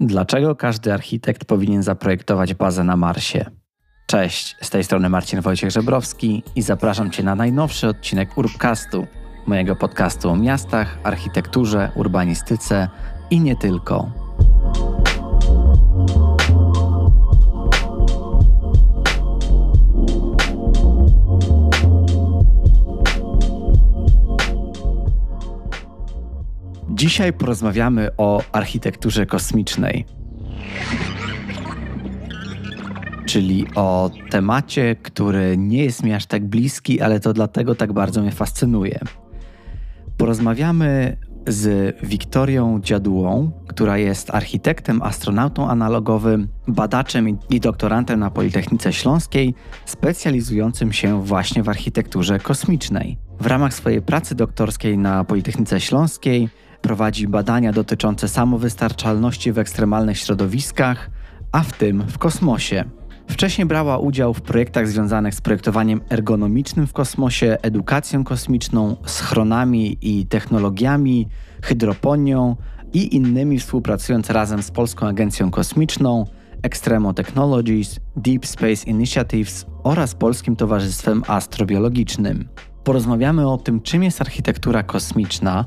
Dlaczego każdy architekt powinien zaprojektować bazę na Marsie? Cześć, z tej strony Marcin Wojciech Żebrowski i zapraszam Cię na najnowszy odcinek Urbcastu, mojego podcastu o miastach, architekturze, urbanistyce i nie tylko. Dzisiaj porozmawiamy o architekturze kosmicznej, czyli o temacie, który nie jest mi aż tak bliski, ale to dlatego tak bardzo mnie fascynuje. Porozmawiamy z Wiktorią Dziadułą, która jest architektem, astronautą analogowym, badaczem i doktorantem na Politechnice Śląskiej, specjalizującym się właśnie w architekturze kosmicznej. W ramach swojej pracy doktorskiej na Politechnice Śląskiej Prowadzi badania dotyczące samowystarczalności w ekstremalnych środowiskach, a w tym w kosmosie. Wcześniej brała udział w projektach związanych z projektowaniem ergonomicznym w kosmosie, edukacją kosmiczną, schronami i technologiami, hydroponią i innymi, współpracując razem z Polską Agencją Kosmiczną, Extremo Technologies, Deep Space Initiatives oraz Polskim Towarzystwem Astrobiologicznym. Porozmawiamy o tym, czym jest architektura kosmiczna,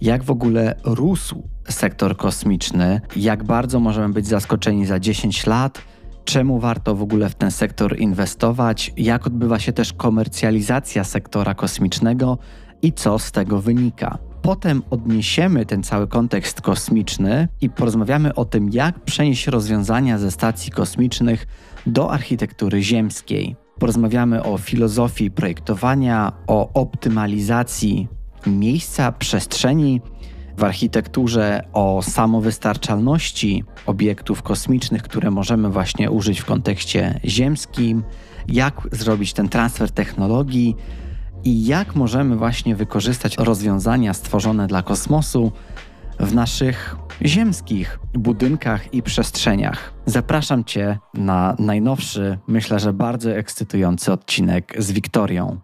jak w ogóle rósł sektor kosmiczny, jak bardzo możemy być zaskoczeni za 10 lat, czemu warto w ogóle w ten sektor inwestować, jak odbywa się też komercjalizacja sektora kosmicznego i co z tego wynika. Potem odniesiemy ten cały kontekst kosmiczny i porozmawiamy o tym, jak przenieść rozwiązania ze stacji kosmicznych do architektury ziemskiej. Porozmawiamy o filozofii projektowania, o optymalizacji miejsca, przestrzeni w architekturze, o samowystarczalności obiektów kosmicznych, które możemy właśnie użyć w kontekście ziemskim, jak zrobić ten transfer technologii i jak możemy właśnie wykorzystać rozwiązania stworzone dla kosmosu w naszych ziemskich budynkach i przestrzeniach. Zapraszam Cię na najnowszy, myślę, że bardzo ekscytujący odcinek z Wiktorią.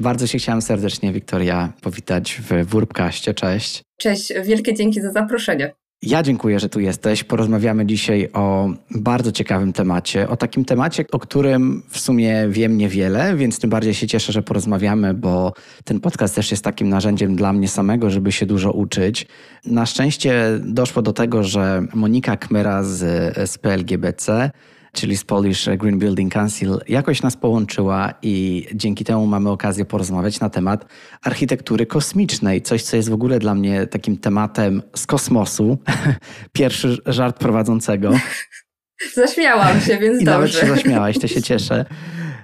Bardzo się chciałam serdecznie, Wiktoria, powitać w Wórbkaście. Cześć. Cześć, wielkie dzięki za zaproszenie. Ja dziękuję, że tu jesteś. Porozmawiamy dzisiaj o bardzo ciekawym temacie, o takim temacie, o którym w sumie wiem niewiele, więc tym bardziej się cieszę, że porozmawiamy, bo ten podcast też jest takim narzędziem dla mnie samego, żeby się dużo uczyć. Na szczęście doszło do tego, że Monika Kmera z, z PLGBC czyli z Polish Green Building Council, jakoś nas połączyła i dzięki temu mamy okazję porozmawiać na temat architektury kosmicznej. Coś, co jest w ogóle dla mnie takim tematem z kosmosu. Pierwszy żart prowadzącego. Zaśmiałam się, więc I dobrze. nawet się zaśmiałaś, to się cieszę.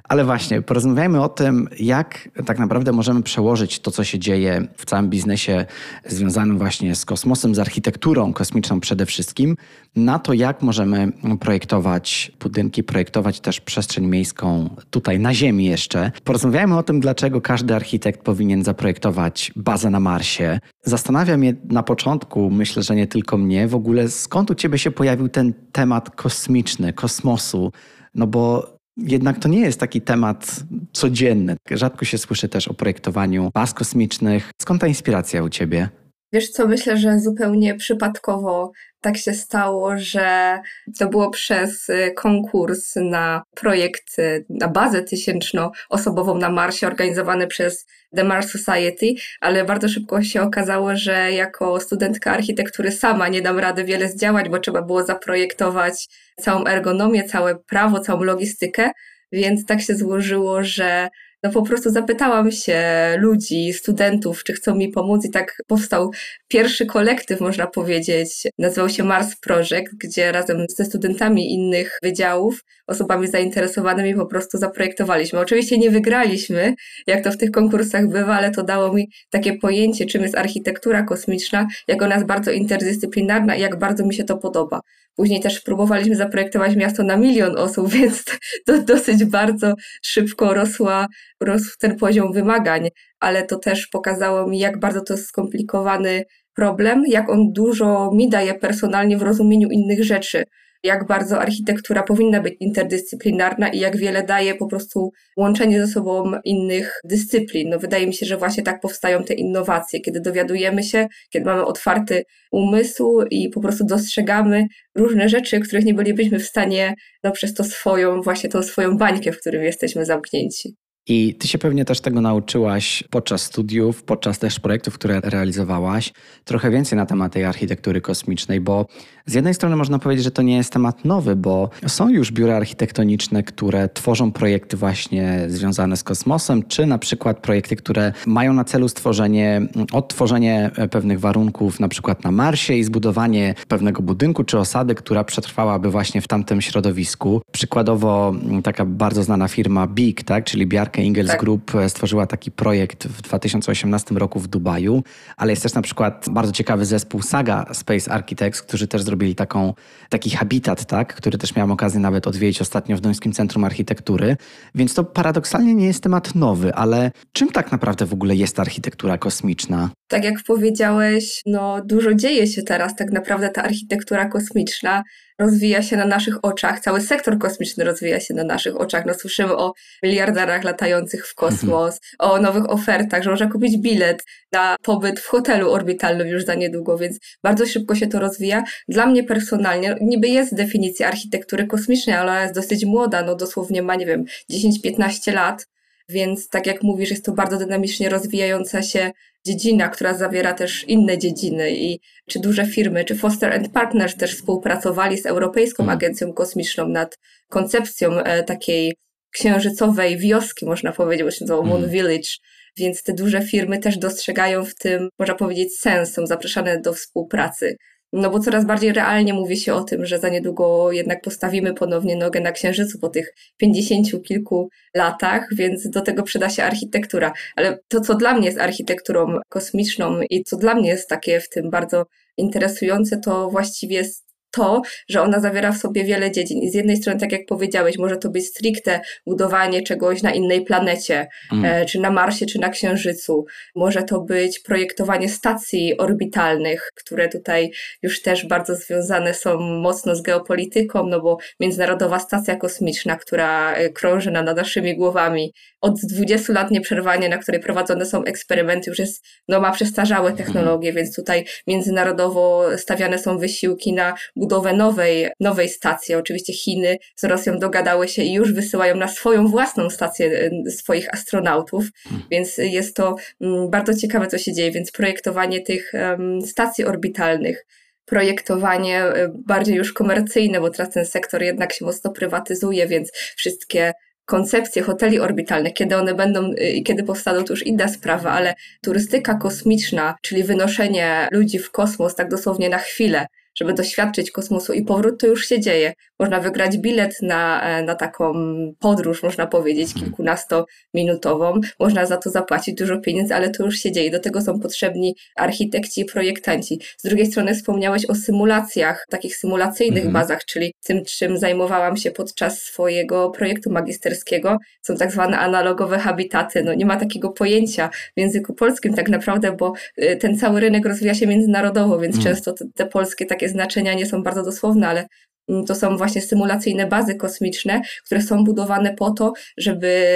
Ale właśnie, porozmawiajmy o tym, jak tak naprawdę możemy przełożyć to, co się dzieje w całym biznesie związanym właśnie z kosmosem, z architekturą kosmiczną przede wszystkim, na to, jak możemy projektować budynki, projektować też przestrzeń miejską tutaj na Ziemi jeszcze. Porozmawiajmy o tym, dlaczego każdy architekt powinien zaprojektować bazę na Marsie. Zastanawia mnie na początku, myślę, że nie tylko mnie, w ogóle skąd u Ciebie się pojawił ten temat kosmiczny, kosmosu, no bo jednak to nie jest taki temat codzienny. Rzadko się słyszy też o projektowaniu baz kosmicznych. Skąd ta inspiracja u ciebie? Wiesz co, myślę, że zupełnie przypadkowo tak się stało, że to było przez y, konkurs na projekt, y, na bazę tysięcznoosobową na Marsie organizowany przez The Mars Society, ale bardzo szybko się okazało, że jako studentka architektury sama nie dam rady wiele zdziałać, bo trzeba było zaprojektować całą ergonomię, całe prawo, całą logistykę, więc tak się złożyło, że no po prostu zapytałam się ludzi, studentów, czy chcą mi pomóc i tak powstał pierwszy kolektyw, można powiedzieć. Nazywał się Mars Project, gdzie razem ze studentami innych wydziałów, osobami zainteresowanymi po prostu zaprojektowaliśmy. Oczywiście nie wygraliśmy, jak to w tych konkursach bywa, ale to dało mi takie pojęcie, czym jest architektura kosmiczna, jak ona jest bardzo interdyscyplinarna i jak bardzo mi się to podoba. Później też próbowaliśmy zaprojektować miasto na milion osób, więc to dosyć bardzo szybko rosła, ten poziom wymagań, ale to też pokazało mi, jak bardzo to jest skomplikowany problem, jak on dużo mi daje personalnie w rozumieniu innych rzeczy. Jak bardzo architektura powinna być interdyscyplinarna i jak wiele daje po prostu łączenie ze sobą innych dyscyplin. No wydaje mi się, że właśnie tak powstają te innowacje, kiedy dowiadujemy się, kiedy mamy otwarty umysł i po prostu dostrzegamy różne rzeczy, których nie bylibyśmy w stanie no, przez to swoją, właśnie tą swoją bańkę, w którym jesteśmy zamknięci. I ty się pewnie też tego nauczyłaś podczas studiów, podczas też projektów, które realizowałaś, trochę więcej na temat tej architektury kosmicznej, bo z jednej strony można powiedzieć, że to nie jest temat nowy, bo są już biura architektoniczne, które tworzą projekty właśnie związane z kosmosem, czy na przykład projekty, które mają na celu stworzenie, odtworzenie pewnych warunków, na przykład na Marsie i zbudowanie pewnego budynku czy osady, która przetrwałaby właśnie w tamtym środowisku. Przykładowo taka bardzo znana firma BIG, tak, czyli Bjarke Ingels tak. Group stworzyła taki projekt w 2018 roku w Dubaju, ale jest też na przykład bardzo ciekawy zespół Saga Space Architects, którzy też zrobili taką, taki habitat, tak, który też miałem okazję nawet odwiedzić ostatnio w Duńskim Centrum Architektury. Więc to paradoksalnie nie jest temat nowy, ale czym tak naprawdę w ogóle jest architektura kosmiczna? Tak jak powiedziałeś, no dużo dzieje się teraz, tak naprawdę ta architektura kosmiczna rozwija się na naszych oczach, cały sektor kosmiczny rozwija się na naszych oczach. No, słyszymy o miliarderach latających w kosmos, o nowych ofertach, że można kupić bilet na pobyt w hotelu orbitalnym już za niedługo, więc bardzo szybko się to rozwija. Dla mnie personalnie, niby jest definicja architektury kosmicznej, ale ona jest dosyć młoda, no dosłownie ma, nie wiem, 10-15 lat, więc tak jak mówisz, jest to bardzo dynamicznie rozwijająca się dziedzina, która zawiera też inne dziedziny i czy duże firmy, czy Foster and Partners też współpracowali z Europejską mhm. Agencją Kosmiczną nad koncepcją e, takiej księżycowej wioski, można powiedzieć, bo się nazywało Moon mhm. Village, więc te duże firmy też dostrzegają w tym, można powiedzieć, sens, są zapraszane do współpracy. No bo coraz bardziej realnie mówi się o tym, że za niedługo jednak postawimy ponownie nogę na Księżycu po tych pięćdziesięciu kilku latach, więc do tego przyda się architektura. Ale to, co dla mnie jest architekturą kosmiczną i co dla mnie jest takie w tym bardzo interesujące, to właściwie jest to, że ona zawiera w sobie wiele dziedzin. I z jednej strony, tak jak powiedziałeś, może to być stricte budowanie czegoś na innej planecie, mm. e, czy na Marsie, czy na Księżycu. Może to być projektowanie stacji orbitalnych, które tutaj już też bardzo związane są mocno z geopolityką, no bo Międzynarodowa Stacja Kosmiczna, która e, krąży nad naszymi głowami, od 20 lat nieprzerwanie, na której prowadzone są eksperymenty, już jest, no ma przestarzałe mhm. technologie, więc tutaj międzynarodowo stawiane są wysiłki na budowę nowej, nowej stacji. Oczywiście Chiny z Rosją dogadały się i już wysyłają na swoją własną stację y, swoich astronautów, mhm. więc jest to mm, bardzo ciekawe, co się dzieje, więc projektowanie tych stacji orbitalnych, projektowanie y, bardziej już komercyjne, bo teraz ten sektor jednak się mocno prywatyzuje, więc wszystkie koncepcje hoteli orbitalnych, kiedy one będą y, i kiedy powstaną, to już inna sprawa, ale turystyka kosmiczna, czyli wynoszenie ludzi w kosmos tak dosłownie na chwilę, żeby doświadczyć kosmosu i powrót, to już się dzieje. Można wygrać bilet na, e, na taką podróż, można powiedzieć, kilkunastominutową. Można za to zapłacić dużo pieniędzy, ale to już się dzieje. Do tego są potrzebni architekci i projektanci. Z drugiej strony wspomniałeś o symulacjach, takich symulacyjnych mhm. bazach, czyli tym, czym zajmowałam się podczas swojego projektu magisterskiego. Są tak zwane analogowe habitaty. No, nie ma takiego pojęcia w języku polskim tak naprawdę, bo y, ten cały rynek rozwija się międzynarodowo, więc mhm. często te, te polskie takie znaczenia nie są bardzo dosłowne, ale mm, to są właśnie symulacyjne bazy kosmiczne, które są budowane po to, żeby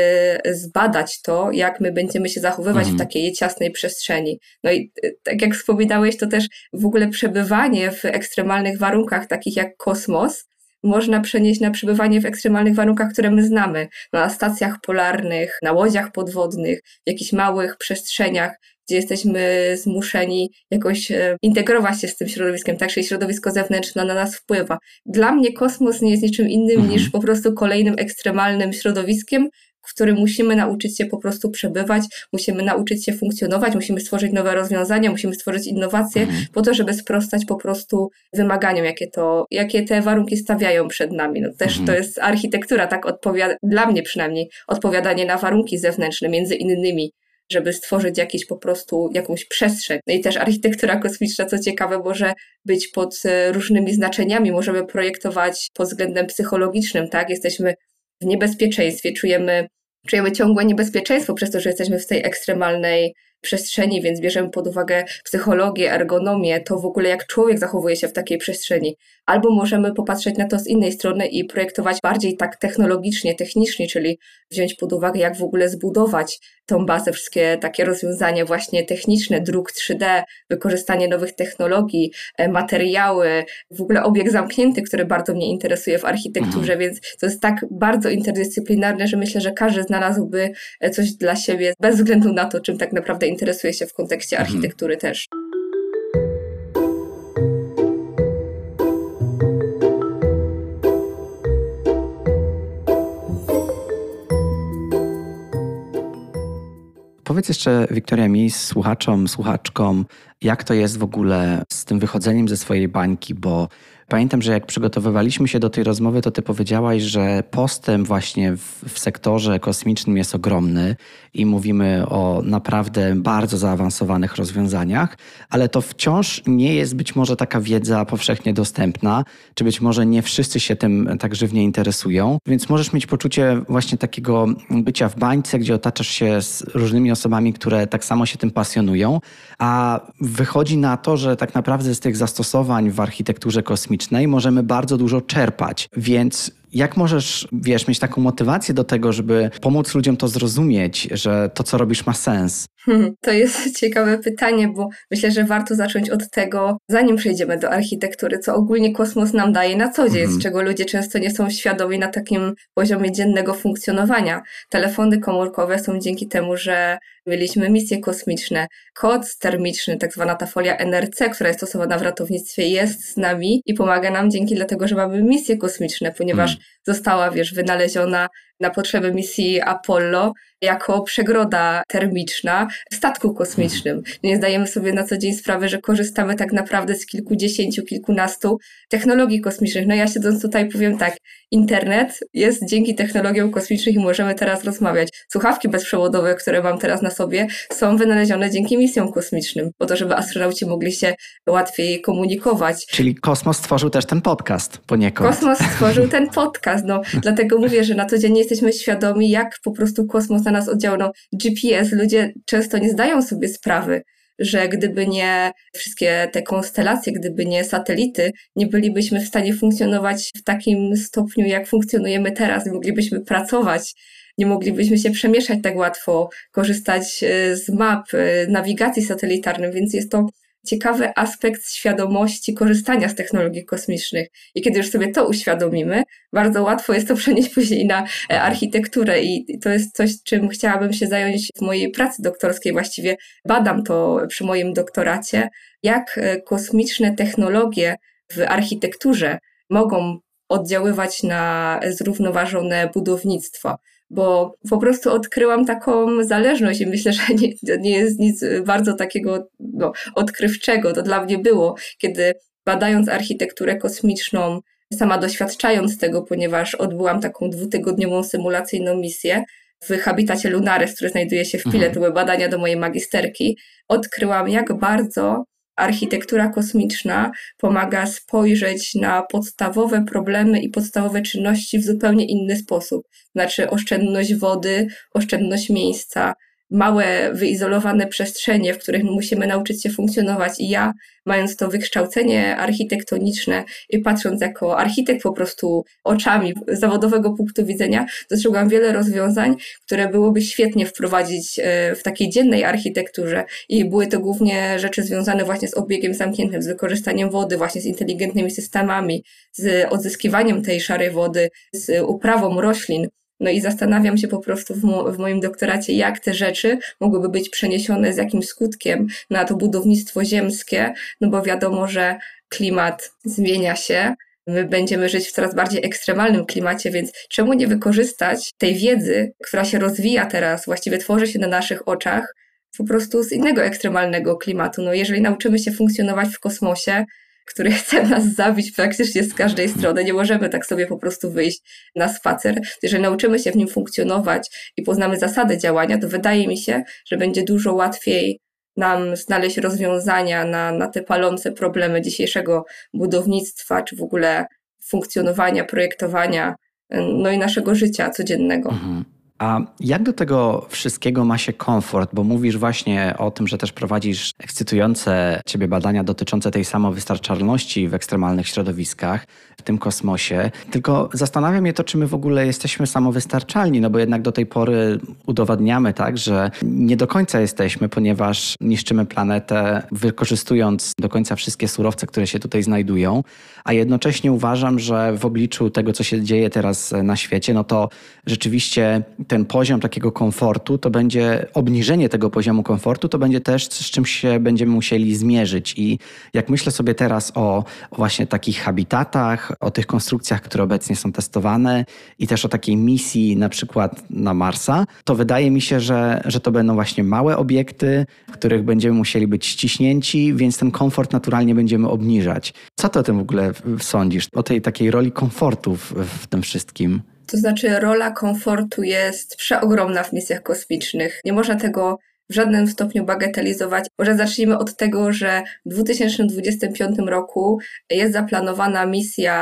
zbadać to, jak my będziemy się zachowywać mhm. w takiej ciasnej przestrzeni. No i y, tak jak wspominałeś, to też w ogóle przebywanie w ekstremalnych warunkach, takich jak kosmos, można przenieść na przebywanie w ekstremalnych warunkach, które my znamy, na stacjach polarnych, na łodziach podwodnych, w jakichś małych przestrzeniach, gdzie jesteśmy zmuszeni jakoś e, integrować się z tym środowiskiem, tak, czyli środowisko zewnętrzne na nas wpływa. Dla mnie kosmos nie jest niczym innym mhm. niż po prostu kolejnym ekstremalnym środowiskiem, w którym musimy nauczyć się po prostu przebywać, musimy nauczyć się funkcjonować, musimy stworzyć nowe rozwiązania, musimy stworzyć innowacje mhm. po to, żeby sprostać po prostu wymaganiom, jakie, to, jakie te warunki stawiają przed nami. No też mhm. to jest architektura, tak odpowiada, dla mnie przynajmniej, odpowiadanie na warunki zewnętrzne, między innymi żeby stworzyć jakiś po prostu jakąś przestrzeń. No i też architektura kosmiczna, co ciekawe, może być pod e, różnymi znaczeniami. Możemy projektować pod względem psychologicznym, tak? Jesteśmy w niebezpieczeństwie, czujemy, czujemy ciągłe niebezpieczeństwo przez to, że jesteśmy w tej ekstremalnej przestrzeni, więc bierzemy pod uwagę psychologię, ergonomię, to w ogóle jak człowiek zachowuje się w takiej przestrzeni. Albo możemy popatrzeć na to z innej strony i projektować bardziej tak technologicznie, technicznie, czyli wziąć pod uwagę, jak w ogóle zbudować tą bazę, wszystkie takie rozwiązania właśnie techniczne, druk 3D, wykorzystanie nowych technologii, e, materiały, w ogóle obieg zamknięty, który bardzo mnie interesuje w architekturze, mhm. więc to jest tak bardzo interdyscyplinarne, że myślę, że każdy znalazłby e, coś dla siebie bez względu na to, czym tak naprawdę interesuje się w kontekście mhm. architektury też. Powiedz jeszcze, Wiktoria, mi, słuchaczom, słuchaczkom, jak to jest w ogóle z tym wychodzeniem ze swojej bańki, bo Pamiętam, że jak przygotowywaliśmy się do tej rozmowy, to ty powiedziałaś, że postęp właśnie w, w, sektorze kosmicznym jest ogromny i mówimy o naprawdę bardzo zaawansowanych rozwiązaniach, ale to wciąż nie jest być może taka wiedza powszechnie dostępna, czy być może nie wszyscy się tym tak żywnie interesują, więc możesz mieć poczucie właśnie takiego bycia w bańce, gdzie otaczasz się z różnymi osobami, które tak samo się tym pasjonują, a wychodzi na to, że tak naprawdę z tych zastosowań w architekturze kosmicznej możemy bardzo dużo czerpać. Więc jak możesz, wiesz, mieć taką motywację do tego, żeby pomóc ludziom to zrozumieć, że to, co robisz, ma sens? Hmm, to jest ciekawe pytanie, bo myślę, że warto zacząć od tego, zanim przejdziemy do architektury, co ogólnie kosmos nam daje na co dzień, mhm. z czego ludzie często nie są świadomi na takim poziomie dziennego funkcjonowania. Telefony komórkowe są dzięki temu, że mieliśmy misje kosmiczne. Kod termiczny, tak zwana ta folia NRC, która jest stosowana w ratownictwie, jest z nami i pomaga nam dzięki dlatego, że mamy misje kosmiczne, ponieważ mhm. Została, wiesz, wynaleziona na potrzeby misji Apollo jako przegroda termiczna w statku kosmicznym. Nie zdajemy sobie na co dzień sprawy, że korzystamy tak naprawdę z kilkudziesięciu, kilkunastu technologii kosmicznych. No ja siedząc tutaj powiem tak, internet jest dzięki technologiom kosmicznym i możemy teraz rozmawiać. Słuchawki bezprzewodowe, które mam teraz na sobie, są wynalezione dzięki misjom kosmicznym, po to, żeby astronauci mogli się łatwiej komunikować. Czyli kosmos stworzył też ten podcast poniekąd. Kosmos stworzył ten podcast, no dlatego mówię, że na co dzień jesteśmy świadomi, jak po prostu kosmos na nas oddziałał. No, GPS, ludzie często nie zdają sobie sprawy, że gdyby nie wszystkie te konstelacje, gdyby nie satelity, nie bylibyśmy w stanie funkcjonować w takim stopniu, jak funkcjonujemy teraz, nie moglibyśmy pracować, nie moglibyśmy się przemieszać tak łatwo, korzystać e, z map, e, nawigacji satelitarnej, więc jest to ciekawy aspekt świadomości korzystania z technologii kosmicznych. I kiedy już sobie to uświadomimy, bardzo łatwo jest to przenieść później na e, architekturę i to jest coś, czym chciałabym się zająć w mojej pracy doktorskiej. Właściwie badam to przy moim doktoracie, jak e, kosmiczne technologie w architekturze mogą oddziaływać na zrównoważone budownictwo bo po prostu odkryłam taką zależność i myślę, że nie, nie jest nic bardzo takiego no, odkrywczego. To dla mnie było, kiedy badając architekturę kosmiczną, sama doświadczając tego, ponieważ odbyłam taką dwutygodniową symulacyjną misję w habitacie Lunares, który znajduje się w Pile, mhm. to były badania do mojej magisterki, odkryłam, jak bardzo architektura kosmiczna pomaga spojrzeć na podstawowe problemy i podstawowe czynności w zupełnie inny sposób. Znaczy oszczędność wody, oszczędność miejsca, małe, wyizolowane przestrzenie, w których musimy nauczyć się funkcjonować. I ja, mając to wykształcenie architektoniczne i patrząc jako architekt po prostu oczami zawodowego punktu widzenia, dostrzegłam wiele rozwiązań, które byłoby świetnie wprowadzić e, w takiej dziennej architekturze. I były to głównie rzeczy związane właśnie z obiegiem zamkniętym, z wykorzystaniem wody, właśnie z inteligentnymi systemami, z odzyskiwaniem tej szarej wody, z uprawą roślin. No i zastanawiam się po prostu w, mo w, moim doktoracie, jak te rzeczy mogłyby być przeniesione z jakim skutkiem na to budownictwo ziemskie, no bo wiadomo, że klimat zmienia się. My będziemy żyć w coraz bardziej ekstremalnym klimacie, więc czemu nie wykorzystać tej wiedzy, która się rozwija teraz, właściwie tworzy się na naszych oczach, po prostu z innego ekstremalnego klimatu. No jeżeli nauczymy się funkcjonować w kosmosie, który chce nas zabić praktycznie z każdej strony. Nie możemy tak sobie po prostu wyjść na spacer. Jeżeli nauczymy się w nim funkcjonować i poznamy zasady działania, to wydaje mi się, że będzie dużo łatwiej nam znaleźć rozwiązania na, na te palące problemy dzisiejszego budownictwa, czy w ogóle funkcjonowania, projektowania, no i naszego życia codziennego. Mhm. A jak do tego wszystkiego ma się komfort? Bo mówisz właśnie o tym, że też prowadzisz ekscytujące ciebie badania dotyczące tej samowystarczalności w ekstremalnych środowiskach, w tym kosmosie. Tylko zastanawia mnie to, czy my w ogóle jesteśmy samowystarczalni, no bo jednak do tej pory udowadniamy tak, że nie do końca jesteśmy, ponieważ niszczymy planetę, wykorzystując do końca wszystkie surowce, które się tutaj znajdują, a jednocześnie uważam, że w obliczu tego, co się dzieje teraz na świecie, no to rzeczywiście ten poziom takiego komfortu to będzie obniżenie tego poziomu komfortu, to będzie też z czym się będziemy musieli zmierzyć. I jak myślę sobie teraz o, o właśnie takich habitatach, o tych konstrukcjach, które obecnie są testowane i też o takiej misji na przykład na Marsa, to wydaje mi się, że, że to będą właśnie małe obiekty, w których będziemy musieli być ściśnięci, więc ten komfort naturalnie będziemy obniżać. Co ty o tym w ogóle sądzisz? O tej takiej roli komfortu w, w tym wszystkim? To znaczy, rola komfortu jest przeogromna w misjach kosmicznych. Nie można tego w żadnym stopniu bagatelizować. Może zacznijmy od tego, że w 2025 roku jest zaplanowana misja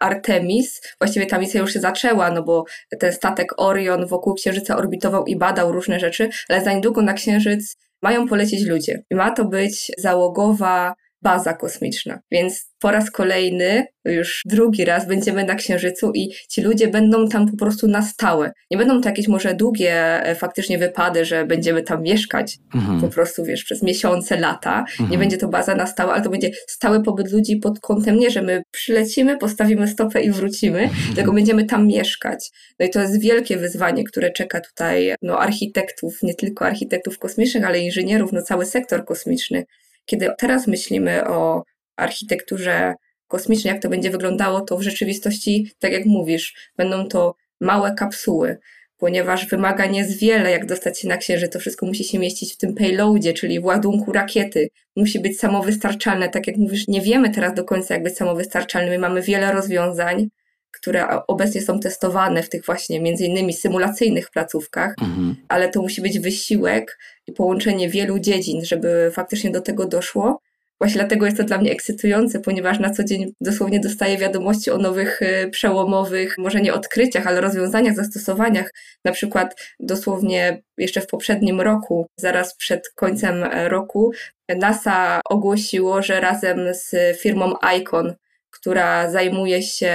Artemis. Właściwie ta misja już się zaczęła, no bo ten statek Orion wokół Księżyca orbitował i badał różne rzeczy, ale za niedługo na Księżyc mają polecieć ludzie. I ma to być załogowa baza kosmiczna. Więc po raz kolejny, już drugi raz będziemy na Księżycu i ci ludzie będą tam po prostu na stałe. Nie będą to jakieś może długie e, faktycznie wypady, że będziemy tam mieszkać mhm. po prostu, wiesz, przez miesiące, lata. Mhm. Nie będzie to baza na stałe, ale to będzie stały pobyt ludzi pod kątem nie, że my przylecimy, postawimy stopę i wrócimy, mhm. tylko będziemy tam mieszkać. No i to jest wielkie wyzwanie, które czeka tutaj no, architektów, nie tylko architektów kosmicznych, ale inżynierów, no cały sektor kosmiczny. Kiedy teraz myślimy o architekturze kosmicznej, jak to będzie wyglądało, to w rzeczywistości, tak jak mówisz, będą to małe kapsuły, ponieważ wymagań jest wiele, jak dostać się na Księżyc. To wszystko musi się mieścić w tym payloadzie, czyli w ładunku rakiety. Musi być samowystarczalne. Tak jak mówisz, nie wiemy teraz do końca, jak być samowystarczalny. My mamy wiele rozwiązań, które obecnie są testowane w tych właśnie między innymi symulacyjnych placówkach, mhm. ale to musi być wysiłek i połączenie wielu dziedzin, żeby faktycznie do tego doszło. Właśnie dlatego jest to dla mnie ekscytujące, ponieważ na co dzień dosłownie dostaję wiadomości o nowych y, przełomowych, może nie odkryciach, ale rozwiązaniach, zastosowaniach. Na przykład dosłownie jeszcze w poprzednim roku, zaraz przed końcem roku, NASA ogłosiło, że razem z firmą Icon która zajmuje się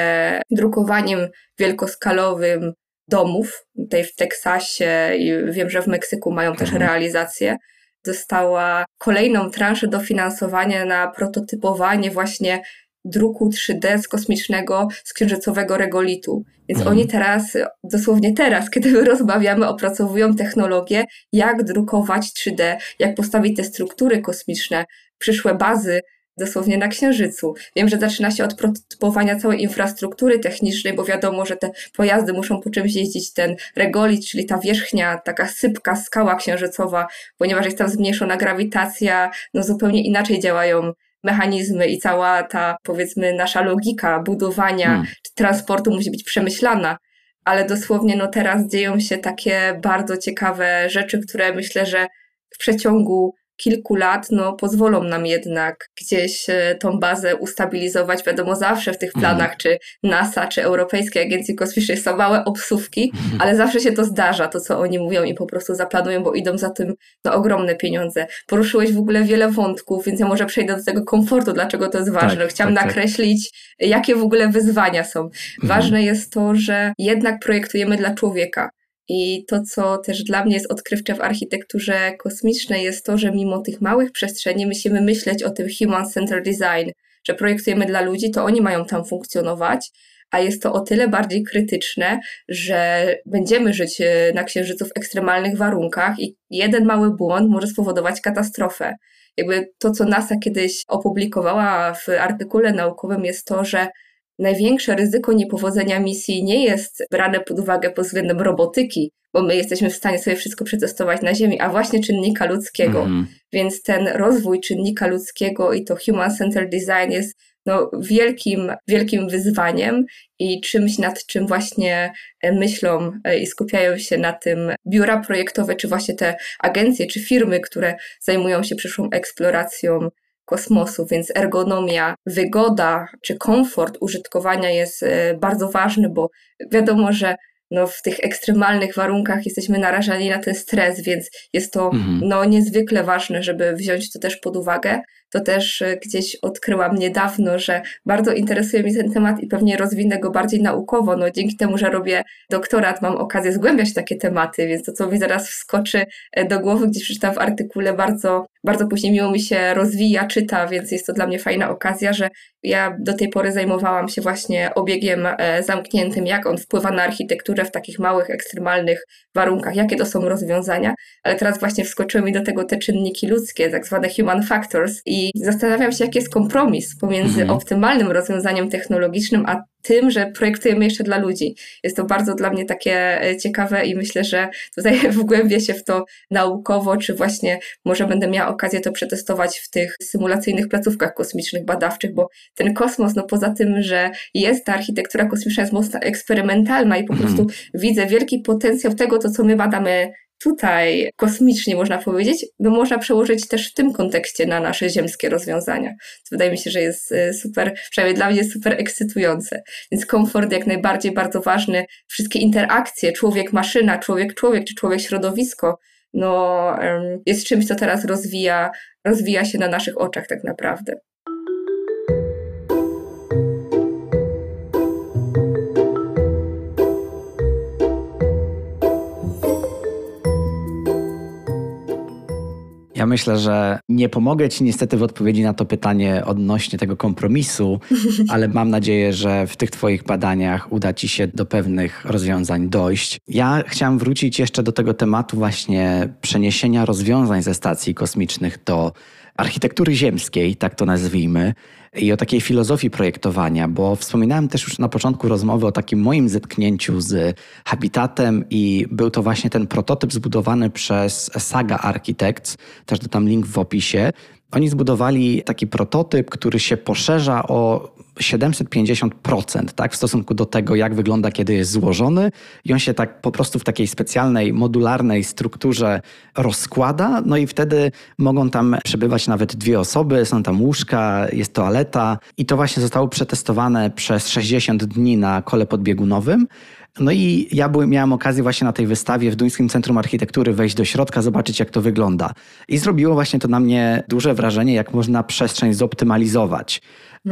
drukowaniem wielkoskalowym domów. Tutaj w Teksasie i wiem, że w Meksyku mają też mhm. realizację. Dostała kolejną transzę dofinansowania na prototypowanie właśnie druku 3D z kosmicznego, z księżycowego regolitu. Więc mhm. oni teraz, dosłownie teraz, kiedy rozmawiamy, opracowują technologię, jak drukować 3D, jak postawić te struktury kosmiczne, przyszłe bazy dosłownie na Księżycu. Wiem, że zaczyna się od prototypowania całej infrastruktury technicznej, bo wiadomo, że te pojazdy muszą po czymś jeździć. Ten regolit, czyli ta wierzchnia, taka sypka, skała księżycowa, ponieważ jest tam zmniejszona grawitacja, no zupełnie inaczej działają mechanizmy i cała ta, powiedzmy, nasza logika budowania hmm. czy transportu musi być przemyślana. Ale dosłownie, no teraz dzieją się takie bardzo ciekawe rzeczy, które myślę, że w przeciągu kilku lat no, pozwolą nam jednak gdzieś e, tą bazę ustabilizować. Wiadomo, zawsze w tych mhm. planach, czy NASA, czy Europejskiej Agencji Kosmicznej są małe obsówki, mhm. ale zawsze się to zdarza, to co oni mówią i po prostu zaplanują, bo idą za tym no, ogromne pieniądze. Poruszyłeś w ogóle wiele wątków, więc ja może przejdę do tego komfortu, dlaczego to jest ważne. Tak, Chciałam tak, tak. nakreślić, tak. jakie w ogóle wyzwania są. Mhm. Ważne jest to, że jednak projektujemy dla człowieka. I to, co też dla mnie jest odkrywcze w architekturze kosmicznej, jest to, że mimo tych małych przestrzeni musimy myśleć o tym human-centered design, że projektujemy dla ludzi, to oni mają tam funkcjonować, a jest to o tyle bardziej krytyczne, że będziemy żyć e, na Księżycu w ekstremalnych warunkach i jeden mały błąd może spowodować katastrofę. Jakby to, co NASA kiedyś opublikowała w artykule naukowym, jest to, że największe ryzyko niepowodzenia misji nie jest brane pod uwagę pod względem robotyki, bo my jesteśmy w stanie sobie wszystko przetestować na Ziemi, a właśnie czynnika ludzkiego. Mm. Więc ten rozwój czynnika ludzkiego i to human-centered design jest no, wielkim, wielkim wyzwaniem i czymś, nad czym właśnie e, myślą e, i skupiają się na tym biura projektowe, czy właśnie te agencje, czy firmy, które zajmują się przyszłą eksploracją kosmosu, więc ergonomia, wygoda czy komfort użytkowania jest e, bardzo ważny, bo wiadomo, że no, w tych ekstremalnych warunkach jesteśmy narażani na ten stres, więc jest to mhm. no, niezwykle ważne, żeby wziąć to też pod uwagę. To też e, gdzieś odkryłam niedawno, że bardzo interesuje mnie ten temat i pewnie rozwinę go bardziej naukowo. No, dzięki temu, że robię doktorat, mam okazję zgłębiać takie tematy, więc to, co mi zaraz wskoczy e, do głowy, gdzieś przeczytam w artykule, bardzo, bardzo później miło mi się rozwija, czyta, więc jest to dla mnie fajna okazja, że ja do tej pory zajmowałam się właśnie obiegiem e, zamkniętym, jak on wpływa na architekturę w takich małych, ekstremalnych warunkach, jakie to są rozwiązania, ale teraz właśnie wskoczyły mi do tego te czynniki ludzkie, tak zwane human factors i zastanawiam się, jaki jest kompromis pomiędzy mhm. optymalnym rozwiązaniem technologicznym, a tym, że projektujemy jeszcze dla ludzi. Jest to bardzo dla mnie takie e, ciekawe i myślę, że tutaj wgłębię się w to naukowo, czy właśnie może będę miała okazję to przetestować w tych symulacyjnych placówkach kosmicznych, badawczych, bo ten kosmos, no poza tym, że jest ta architektura kosmiczna, jest mocno eksperymentalna i po mhm. prostu widzę wielki potencjał tego, to co my badamy tutaj kosmicznie można powiedzieć, by można przełożyć też w tym kontekście na nasze ziemskie rozwiązania. To wydaje mi się, że jest e, super, przynajmniej dla mnie super ekscytujące. Więc komfort jak najbardziej bardzo ważny. Wszystkie interakcje, człowiek-maszyna, człowiek-człowiek czy człowiek-środowisko, no, jest czymś, co teraz rozwija, rozwija się na naszych oczach tak naprawdę. Ja myślę, że nie pomogę Ci niestety w odpowiedzi na to pytanie odnośnie tego kompromisu, ale mam nadzieję, że w tych Twoich badaniach uda Ci się do pewnych rozwiązań dojść. Ja chciałam wrócić jeszcze do tego tematu właśnie przeniesienia rozwiązań ze stacji kosmicznych do architektury ziemskiej, tak to nazwijmy, i o takiej filozofii projektowania, bo wspominałem też już na początku rozmowy o takim moim zetknięciu z habitatem i był to właśnie ten prototyp zbudowany przez Saga Architects, też dodam link w opisie. Oni zbudowali taki prototyp, który się poszerza o 750% tak, w stosunku do tego, jak wygląda, kiedy jest złożony. I on się tak po prostu w takiej specjalnej, modularnej strukturze rozkłada. No i wtedy mogą tam przebywać nawet dwie osoby, są tam łóżka, jest toaleta. I to właśnie zostało przetestowane przez 60 dni na kole podbiegunowym. No i ja byłem, miałem okazję właśnie na tej wystawie w Duńskim Centrum Architektury wejść do środka, zobaczyć jak to wygląda. I zrobiło właśnie to na mnie duże wrażenie, jak można przestrzeń zoptymalizować.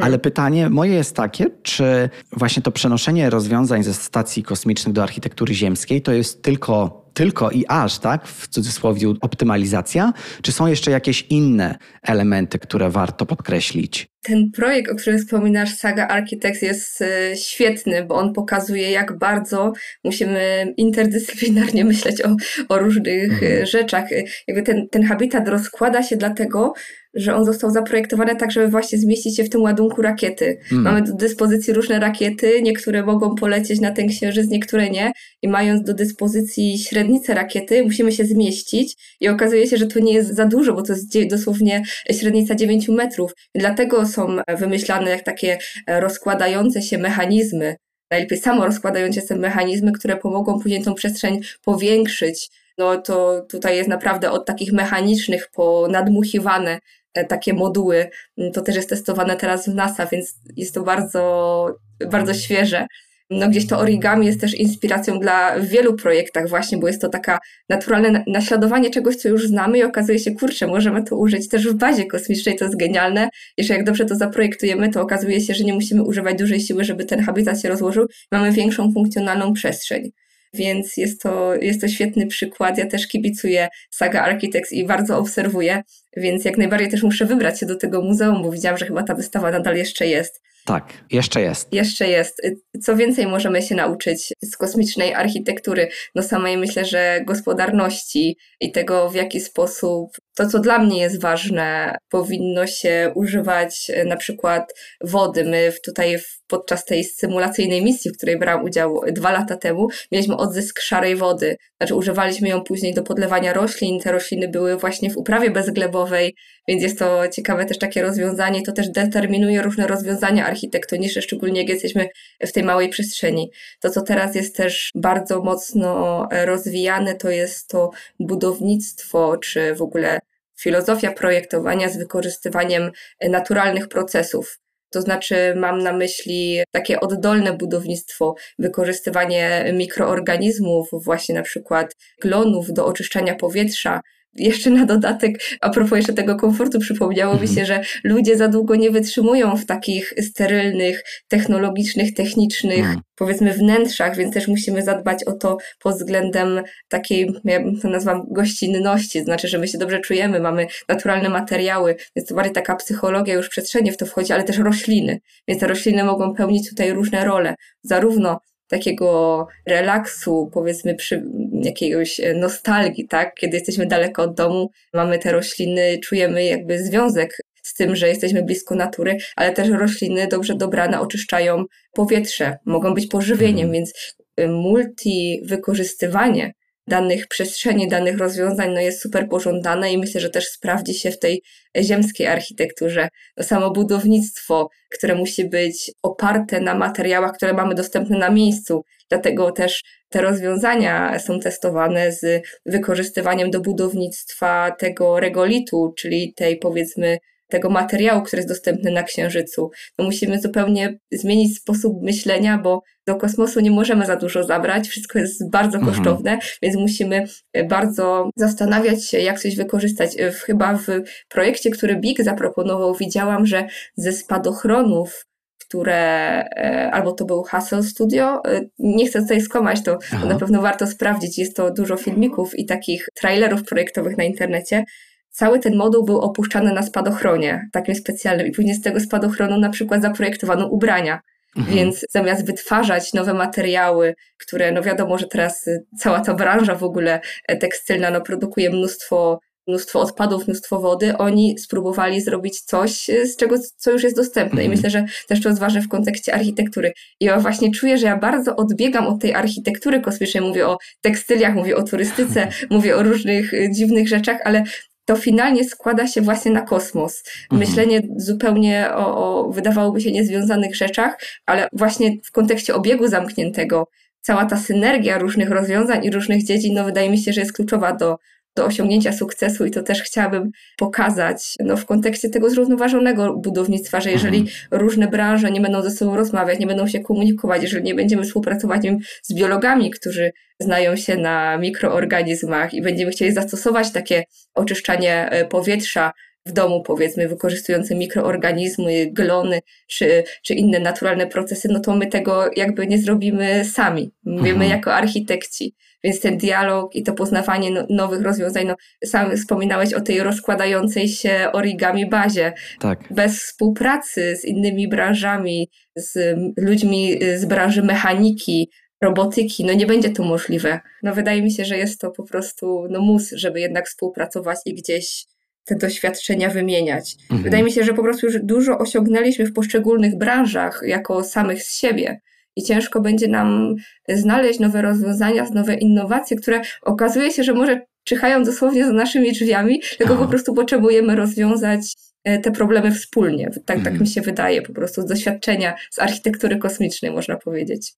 Ale pytanie moje jest takie, czy właśnie to przenoszenie rozwiązań ze stacji kosmicznych do architektury ziemskiej to jest tylko tylko i aż, tak, w cudzysłowie optymalizacja, czy są jeszcze jakieś inne elementy, które warto podkreślić? Ten projekt, o którym wspominasz, Saga Architects, jest e, świetny, bo on pokazuje, jak bardzo musimy interdyscyplinarnie myśleć o, o różnych e, mhm. rzeczach. E, jakby ten, ten habitat rozkłada się dlatego, że on został zaprojektowany tak, żeby właśnie zmieścić się w tym ładunku rakiety. Mm. Mamy do dyspozycji różne rakiety, niektóre mogą polecieć na ten księżyc, niektóre nie. I mając do dyspozycji średnicę rakiety, musimy się zmieścić i okazuje się, że to nie jest za dużo, bo to jest dosłownie średnica 9 metrów. I dlatego są wymyślane jak takie rozkładające się mechanizmy, najlepiej samo rozkładające się mechanizmy, które pomogą później tą przestrzeń powiększyć. No to tutaj jest naprawdę od takich mechanicznych po nadmuchiwane E, takie moduły. Mm, to też jest testowane teraz w NASA, więc jest to bardzo, bardzo świeże. No gdzieś to origami jest też inspiracją dla wielu projektach właśnie, bo jest to taka naturalne naśladowanie czegoś, co już znamy i okazuje się, kurczę, możemy to użyć też w bazie kosmicznej, to jest genialne. Jeszcze jak dobrze to zaprojektujemy, to okazuje się, że nie musimy używać dużej siły, żeby ten habitat się rozłożył. Mamy większą funkcjonalną przestrzeń więc jest to, jest to świetny przykład. Ja też kibicuję Saga Architects i bardzo obserwuję, więc jak najbardziej też muszę wybrać się do tego muzeum, bo widziałam, że chyba ta wystawa nadal jeszcze jest. Tak, jeszcze jest. Jeszcze jest. Co więcej możemy się nauczyć z kosmicznej architektury? No samej myślę, że gospodarności i tego, w jaki sposób to, co dla mnie jest ważne, powinno się używać e, na przykład wody. My tutaj podczas tej symulacyjnej misji, w której brałam udział dwa lata temu, mieliśmy odzysk szarej wody. Znaczy używaliśmy ją później do podlewania roślin. Te rośliny były właśnie w uprawie bezglebowej, więc jest to ciekawe też takie rozwiązanie. To też determinuje różne rozwiązania architektoniczne, szczególnie jak jesteśmy w tej małej przestrzeni. To, co teraz jest też bardzo mocno e, rozwijane, to jest to budownictwo, czy w ogóle filozofia projektowania z wykorzystywaniem naturalnych procesów. To znaczy, mam na myśli takie oddolne budownictwo, wykorzystywanie mikroorganizmów, właśnie na przykład glonów do oczyszczania powietrza, jeszcze na dodatek, a propos jeszcze tego komfortu, przypomniało mi się, że ludzie za długo nie wytrzymują w takich sterylnych, technologicznych, technicznych, mm. powiedzmy, wnętrzach, więc też musimy zadbać o to pod względem takiej, ja to nazwam gościnności, znaczy, że my się dobrze czujemy, mamy naturalne materiały, więc to bardziej taka psychologia już przestrzennie w to wchodzi, ale też rośliny. Więc te rośliny mogą pełnić tutaj różne role, zarówno takiego relaksu, powiedzmy przy jakiegoś e, nostalgii, tak? Kiedy jesteśmy daleko od domu, mamy te rośliny, czujemy jakby związek z tym, że jesteśmy blisko natury, ale też rośliny dobrze dobrane oczyszczają powietrze, mogą być pożywieniem, mhm. więc e, multi wykorzystywanie danych przestrzeni, danych rozwiązań no jest super pożądane i myślę, że też sprawdzi się w tej ziemskiej architekturze. No samo budownictwo, które musi być oparte na materiałach, które mamy dostępne na miejscu. Dlatego też te rozwiązania są testowane z wykorzystywaniem do budownictwa tego regolitu, czyli tej powiedzmy tego materiału, który jest dostępny na Księżycu. No musimy zupełnie zmienić sposób myślenia, bo do kosmosu nie możemy za dużo zabrać, wszystko jest bardzo mhm. kosztowne, więc musimy e, bardzo zastanawiać się, jak coś wykorzystać. E, chyba w projekcie, który BIG zaproponował, widziałam, że ze spadochronów które, e, albo to był Hustle Studio. Nie chcę tutaj skłamać, to, to na pewno warto sprawdzić. Jest to dużo filmików i takich trailerów projektowych na internecie cały ten moduł był opuszczany na spadochronie, takim specjalnym, i później z tego spadochronu na przykład zaprojektowano ubrania. Mhm. Więc zamiast wytwarzać nowe materiały, które, no wiadomo, że teraz y, cała ta branża w ogóle e, tekstylna no, produkuje mnóstwo mnóstwo odpadów, mnóstwo wody, oni spróbowali zrobić coś, y, z czego, co już jest dostępne. I mhm. myślę, że też to jest ważne w kontekście architektury. I ja właśnie czuję, że ja bardzo odbiegam od tej architektury kosmicznej. Mówię o tekstyliach, mówię o turystyce, mówię o różnych y, dziwnych rzeczach, ale to finalnie składa się właśnie na kosmos. Mhm. Myślenie zupełnie o, o, wydawałoby się niezwiązanych rzeczach, ale właśnie w kontekście obiegu zamkniętego, cała ta synergia różnych rozwiązań i różnych dziedzin, no wydaje mi się, że jest kluczowa do, do osiągnięcia sukcesu i to też chciałabym pokazać no, w kontekście tego zrównoważonego budownictwa, że jeżeli mhm. różne branże nie będą ze sobą rozmawiać, nie będą się komunikować, jeżeli nie będziemy współpracować wiem, z biologami, którzy znają się na mikroorganizmach i będziemy chcieli zastosować takie oczyszczanie e, powietrza w domu, powiedzmy, wykorzystujące mikroorganizmy, glony czy, czy inne naturalne procesy, no to my tego jakby nie zrobimy sami. Mówimy mhm. jako architekci. Więc ten dialog i to poznawanie no, nowych rozwiązań, no, sam wspominałeś o tej rozkładającej się origami bazie. Tak. Bez współpracy z innymi branżami, z ludźmi z branży mechaniki, robotyki, no nie będzie to możliwe. No wydaje mi się, że jest to po prostu no mus, żeby jednak współpracować i gdzieś te doświadczenia wymieniać. Mhm. Wydaje mi się, że po prostu już dużo osiągnęliśmy w poszczególnych branżach jako samych z siebie. I ciężko będzie nam znaleźć nowe rozwiązania, nowe innowacje, które okazuje się, że może czyhają dosłownie za naszymi drzwiami, tylko Aha. po prostu potrzebujemy rozwiązać e, te problemy wspólnie. Tak, tak mhm. mi się wydaje, po prostu z doświadczenia z architektury kosmicznej, można powiedzieć.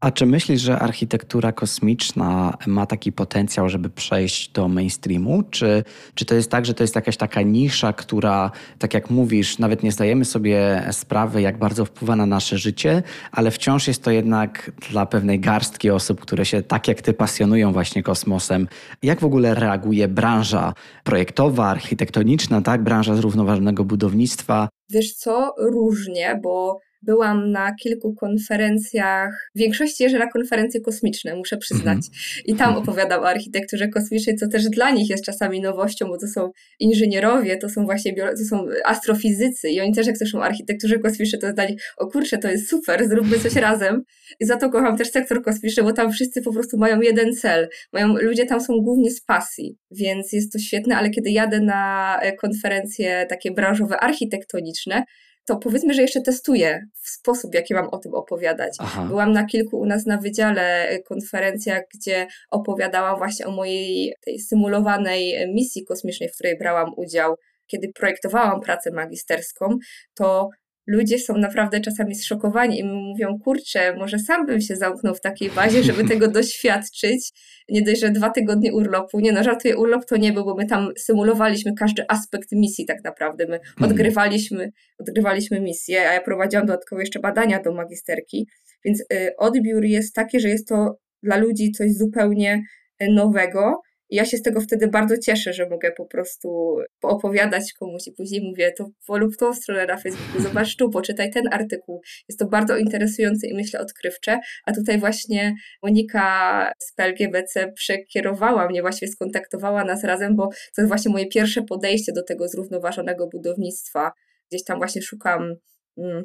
A czy myślisz, że architektura kosmiczna ma taki potencjał, żeby przejść do mainstreamu? Czy, czy to jest tak, że to jest jakaś taka nisza, która, tak jak mówisz, nawet nie zdajemy sobie sprawy, jak bardzo wpływa na nasze życie, ale wciąż jest to jednak dla pewnej garstki osób, które się tak jak ty pasjonują właśnie kosmosem. Jak w ogóle reaguje branża projektowa, architektoniczna, tak? Branża zrównoważonego budownictwa? Wiesz co, różnie, bo Byłam na kilku konferencjach, w większości jeżdżę na konferencje kosmiczne, muszę przyznać. Mhm. I tam opowiadam o architekturze kosmicznej, co też dla nich jest czasami nowością, bo to są inżynierowie, to są właśnie to są astrofizycy i oni też jak słyszą o architekturze kosmicznej, to dla nich, o kurczę, to jest super, zróbmy coś razem. I za to kocham też sektor kosmiczny, bo tam wszyscy po prostu mają jeden cel. Mają, ludzie tam są głównie z pasji, więc jest to świetne, ale kiedy jadę na e, konferencje takie branżowe, architektoniczne, to powiedzmy, że jeszcze testuję w sposób, jaki mam o tym opowiadać. Aha. Byłam na kilku u nas na wydziale e, konferencjach, gdzie opowiadałam właśnie o mojej tej symulowanej misji kosmicznej, w której brałam udział. Kiedy projektowałam pracę magisterską, to ludzie są naprawdę czasami zszokowani i mówią, kurczę, może sam bym się zamknął w takiej bazie, żeby tego doświadczyć. Nie dość, że dwa tygodnie urlopu. Nie no, żartuję, urlop to nie był, bo my tam symulowaliśmy każdy aspekt misji tak naprawdę. My mhm. odgrywaliśmy, odgrywaliśmy misję, a ja prowadziłam dodatkowo jeszcze badania do magisterki. Więc y, odbiór jest taki, że jest to dla ludzi coś zupełnie y, nowego, ja się z tego wtedy bardzo cieszę, że mogę po prostu opowiadać komuś i później mówię, to polub tą stronę na Facebooku, zobacz tu, poczytaj ten artykuł. Jest to bardzo interesujące i myślę odkrywcze, a tutaj właśnie Monika z PLGBC przekierowała mnie, właściwie skontaktowała nas razem, bo to jest właśnie moje pierwsze podejście do tego zrównoważonego budownictwa. Gdzieś tam właśnie szukam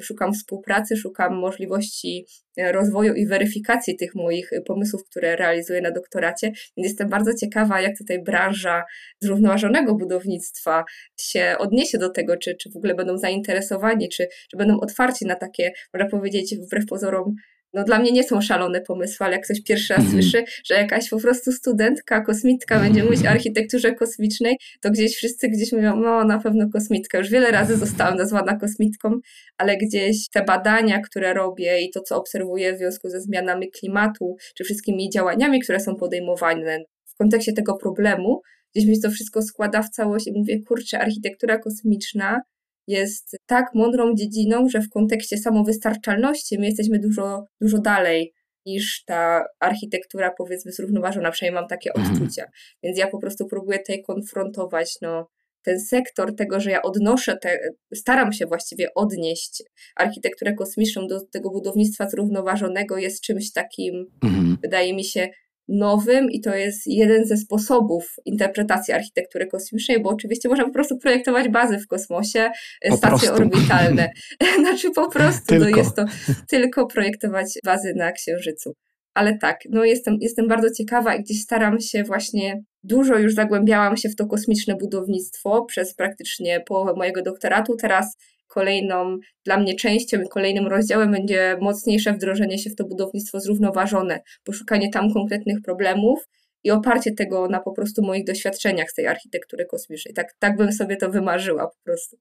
szukam współpracy, szukam możliwości e, rozwoju i weryfikacji tych moich e, pomysłów, które realizuję na doktoracie. Więc jestem bardzo ciekawa, jak tutaj branża zrównoważonego budownictwa się odniesie do tego, czy, czy w ogóle będą zainteresowani, czy, czy będą otwarci na takie, można powiedzieć, wbrew pozorom, no dla mnie nie są szalone pomysły, ale jak ktoś pierwszy raz mm. słyszy, że jakaś po prostu studentka, kosmitka będzie mówić o architekturze kosmicznej, to gdzieś wszyscy gdzieś mówią, no na pewno kosmitka. Już wiele razy zostałam nazwana kosmitką, ale gdzieś te badania, które robię i to, co obserwuję w związku ze zmianami klimatu, czy wszystkimi działaniami, które są podejmowane w kontekście tego problemu, gdzieś mi to wszystko składa w całość i mówię, kurczę, architektura kosmiczna jest tak mądrą dziedziną, że w kontekście samowystarczalności my jesteśmy dużo, dużo dalej niż ta architektura, powiedzmy, zrównoważona, przynajmniej mam takie mhm. odczucia. Więc ja po prostu próbuję tutaj konfrontować, no, ten sektor tego, że ja odnoszę, te, staram się właściwie odnieść architekturę kosmiczną do tego budownictwa zrównoważonego, jest czymś takim, mhm. wydaje mi się, nowym i to jest jeden ze sposobów interpretacji architektury kosmicznej, bo oczywiście można po prostu projektować bazy w kosmosie, po stacje prostu. orbitalne. znaczy po prostu no jest to tylko projektować bazy na Księżycu. Ale tak, no jestem, jestem bardzo ciekawa i gdzieś staram się właśnie, dużo już zagłębiałam się w to kosmiczne budownictwo przez praktycznie połowę mojego doktoratu. Teraz kolejną dla mnie częścią i kolejnym rozdziałem będzie mocniejsze wdrożenie się w to budownictwo zrównoważone, poszukanie tam konkretnych problemów i oparcie tego na po prostu moich doświadczeniach z tej architektury kosmicznej. Tak, tak bym sobie to wymarzyła po prostu.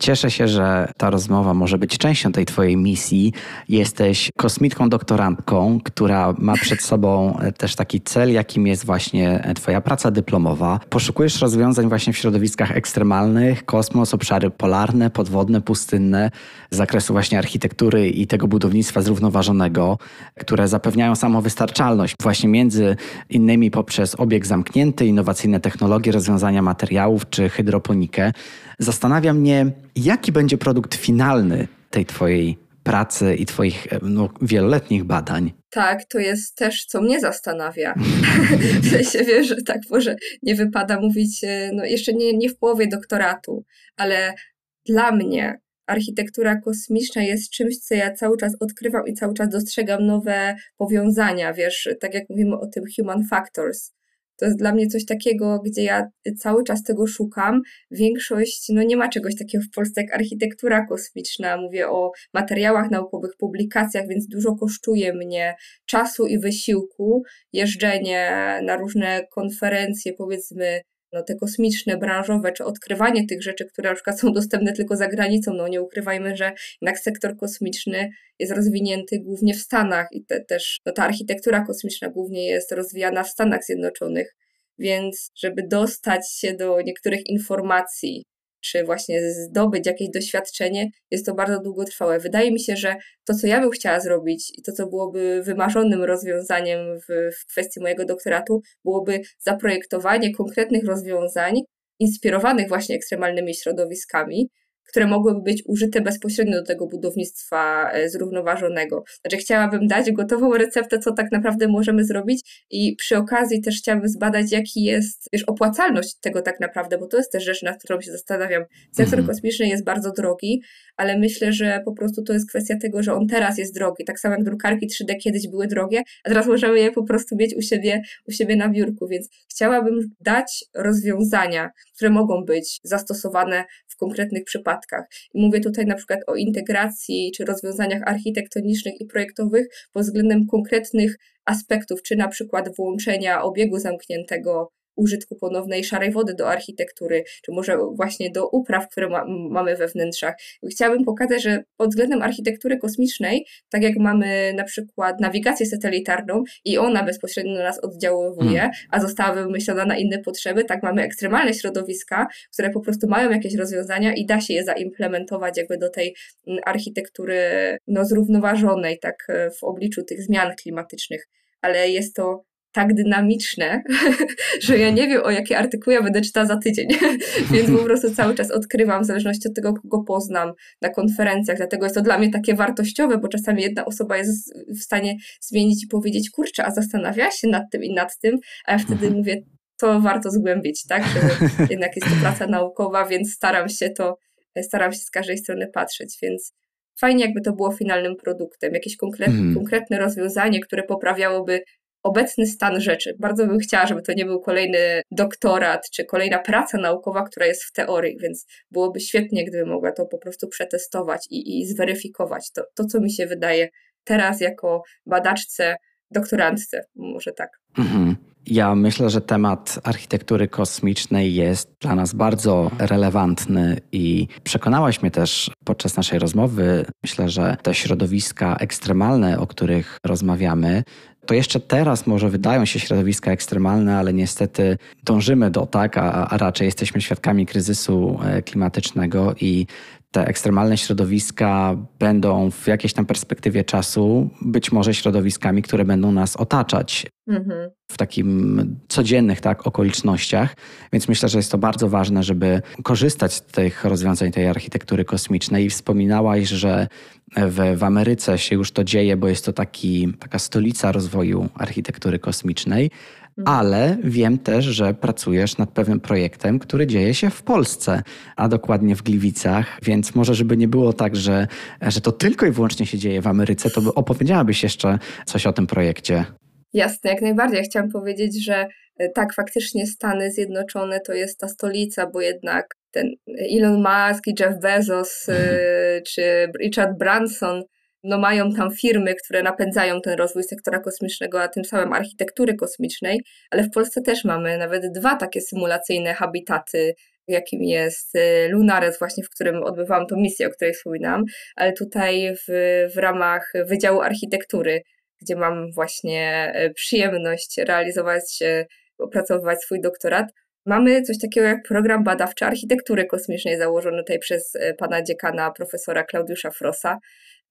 Cieszę się, że ta rozmowa może być częścią tej Twojej misji. Jesteś kosmitką doktorantką, która ma przed sobą też taki cel, jakim jest właśnie Twoja praca dyplomowa. Poszukujesz rozwiązań właśnie w środowiskach ekstremalnych, kosmos, obszary polarne, podwodne, pustynne, z zakresu właśnie architektury i tego budownictwa zrównoważonego, które zapewniają samowystarczalność właśnie między innymi poprzez obieg zamknięty, innowacyjne technologie, rozwiązania materiałów czy hydroponikę. Zastanawia mnie, jaki będzie produkt finalny tej Twojej pracy i Twoich no, wieloletnich badań. Tak, to jest też, co mnie zastanawia. w sensie wiesz, że tak może nie wypada mówić, e, no jeszcze nie, nie w połowie doktoratu, ale dla mnie architektura kosmiczna jest czymś, co ja cały czas odkrywam i cały czas dostrzegam nowe powiązania, wiesz, tak jak mówimy o tym human factors, to jest dla mnie coś takiego, gdzie ja cały czas tego szukam. Większość, no nie ma czegoś takiego w Polsce jak architektura kosmiczna. Mówię o materiałach naukowych, publikacjach, więc dużo kosztuje mnie czasu i wysiłku. Jeżdżenie na różne konferencje, powiedzmy, no, te kosmiczne, branżowe, czy odkrywanie tych rzeczy, które na przykład są dostępne tylko za granicą. No nie ukrywajmy, że jednak sektor kosmiczny jest rozwinięty głównie w Stanach i te, też no, ta architektura kosmiczna głównie jest rozwijana w Stanach Zjednoczonych. Więc żeby dostać się do niektórych informacji czy właśnie zdobyć jakieś doświadczenie, jest to bardzo długotrwałe. Wydaje mi się, że to, co ja bym chciała zrobić i to, co byłoby wymarzonym rozwiązaniem w, w kwestii mojego doktoratu, byłoby zaprojektowanie konkretnych rozwiązań inspirowanych właśnie ekstremalnymi środowiskami, które mogłyby być użyte bezpośrednio do tego budownictwa e, zrównoważonego. Znaczy, chciałabym dać gotową receptę, co tak naprawdę możemy zrobić, i przy okazji też chciałabym zbadać, jaki jest wiesz, opłacalność tego tak naprawdę, bo to jest też rzecz, nad którą się zastanawiam. Sektor mhm. kosmiczny jest bardzo drogi, ale myślę, że po prostu to jest kwestia tego, że on teraz jest drogi. Tak samo jak drukarki 3D kiedyś były drogie, a teraz możemy je po prostu mieć u siebie, u siebie na biurku, więc chciałabym dać rozwiązania, które mogą być zastosowane w konkretnych przypadkach. Mówię tutaj na przykład o integracji czy rozwiązaniach architektonicznych i projektowych pod względem konkretnych aspektów, czy na przykład włączenia obiegu zamkniętego użytku ponownej szarej wody do architektury, czy może właśnie do upraw, które ma, mamy we wnętrzach. Chciałabym pokazać, że pod względem architektury kosmicznej, tak jak mamy na przykład nawigację satelitarną i ona bezpośrednio na nas oddziaływuje, hmm. a została wymyślona na inne potrzeby, tak mamy ekstremalne środowiska, które po prostu mają jakieś rozwiązania i da się je zaimplementować jakby do tej mm, architektury no, zrównoważonej, tak w obliczu tych zmian klimatycznych. Ale jest to tak dynamiczne, że ja nie wiem, o jakie artykuły ja będę czytała za tydzień. Więc po prostu cały czas odkrywam, w zależności od tego, kogo poznam na konferencjach. Dlatego jest to dla mnie takie wartościowe, bo czasami jedna osoba jest w stanie zmienić i powiedzieć, kurczę, a zastanawia się nad tym i nad tym, a ja wtedy mhm. mówię, to warto zgłębić, tak? Że jednak jest to praca naukowa, więc staram się to, staram się z każdej strony patrzeć, więc fajnie jakby to było finalnym produktem, jakieś konkretne, mm. konkretne rozwiązanie, które poprawiałoby obecny stan rzeczy. Bardzo bym chciała, żeby to nie był kolejny doktorat czy kolejna praca naukowa, która jest w teorii, więc byłoby świetnie, gdyby mogła to po prostu przetestować i, i zweryfikować. To, to, co mi się wydaje teraz jako badaczce, doktorantce, może tak. Mhm. Ja myślę, że temat architektury kosmicznej jest dla nas bardzo relevantny i przekonałaś mnie też podczas naszej rozmowy. Myślę, że te środowiska ekstremalne, o których rozmawiamy, to jeszcze teraz może wydają się środowiska ekstremalne, ale niestety dążymy do tak, a, a raczej jesteśmy świadkami kryzysu e, klimatycznego i te ekstremalne środowiska będą w jakiejś tam perspektywie czasu być może środowiskami, które będą nas otaczać mhm. w takim codziennych tak, okolicznościach. Więc myślę, że jest to bardzo ważne, żeby korzystać z tych rozwiązań tej architektury kosmicznej. I wspominałaś, że w, w Ameryce się już to dzieje, bo jest to taki, taka stolica rozwoju architektury kosmicznej. Mhm. ale wiem też, że pracujesz nad pewnym projektem, który dzieje się w Polsce, a dokładnie w Gliwicach, więc może, żeby nie było tak, że, że to tylko i wyłącznie się dzieje w Ameryce, to opowiedziałabyś jeszcze coś o tym projekcie. Jasne, jak najbardziej. Chciałam powiedzieć, że e, tak, faktycznie Stany Zjednoczone to jest ta stolica, bo jednak ten Elon Musk i Jeff Bezos e, mhm. czy Richard Branson no mają tam firmy, które napędzają ten rozwój sektora kosmicznego, a tym samym architektury kosmicznej, ale w Polsce też mamy nawet dwa takie symulacyjne habitaty, jakim jest y, Lunares, właśnie w którym odbywałam tą misję, o której wspominałam, ale tutaj w, w ramach Wydziału Architektury, gdzie mam właśnie y, przyjemność realizować, y, opracowywać swój doktorat, Mamy coś takiego jak program badawczy architektury kosmicznej założony tutaj przez pana dziekana profesora Klaudiusza Frossa.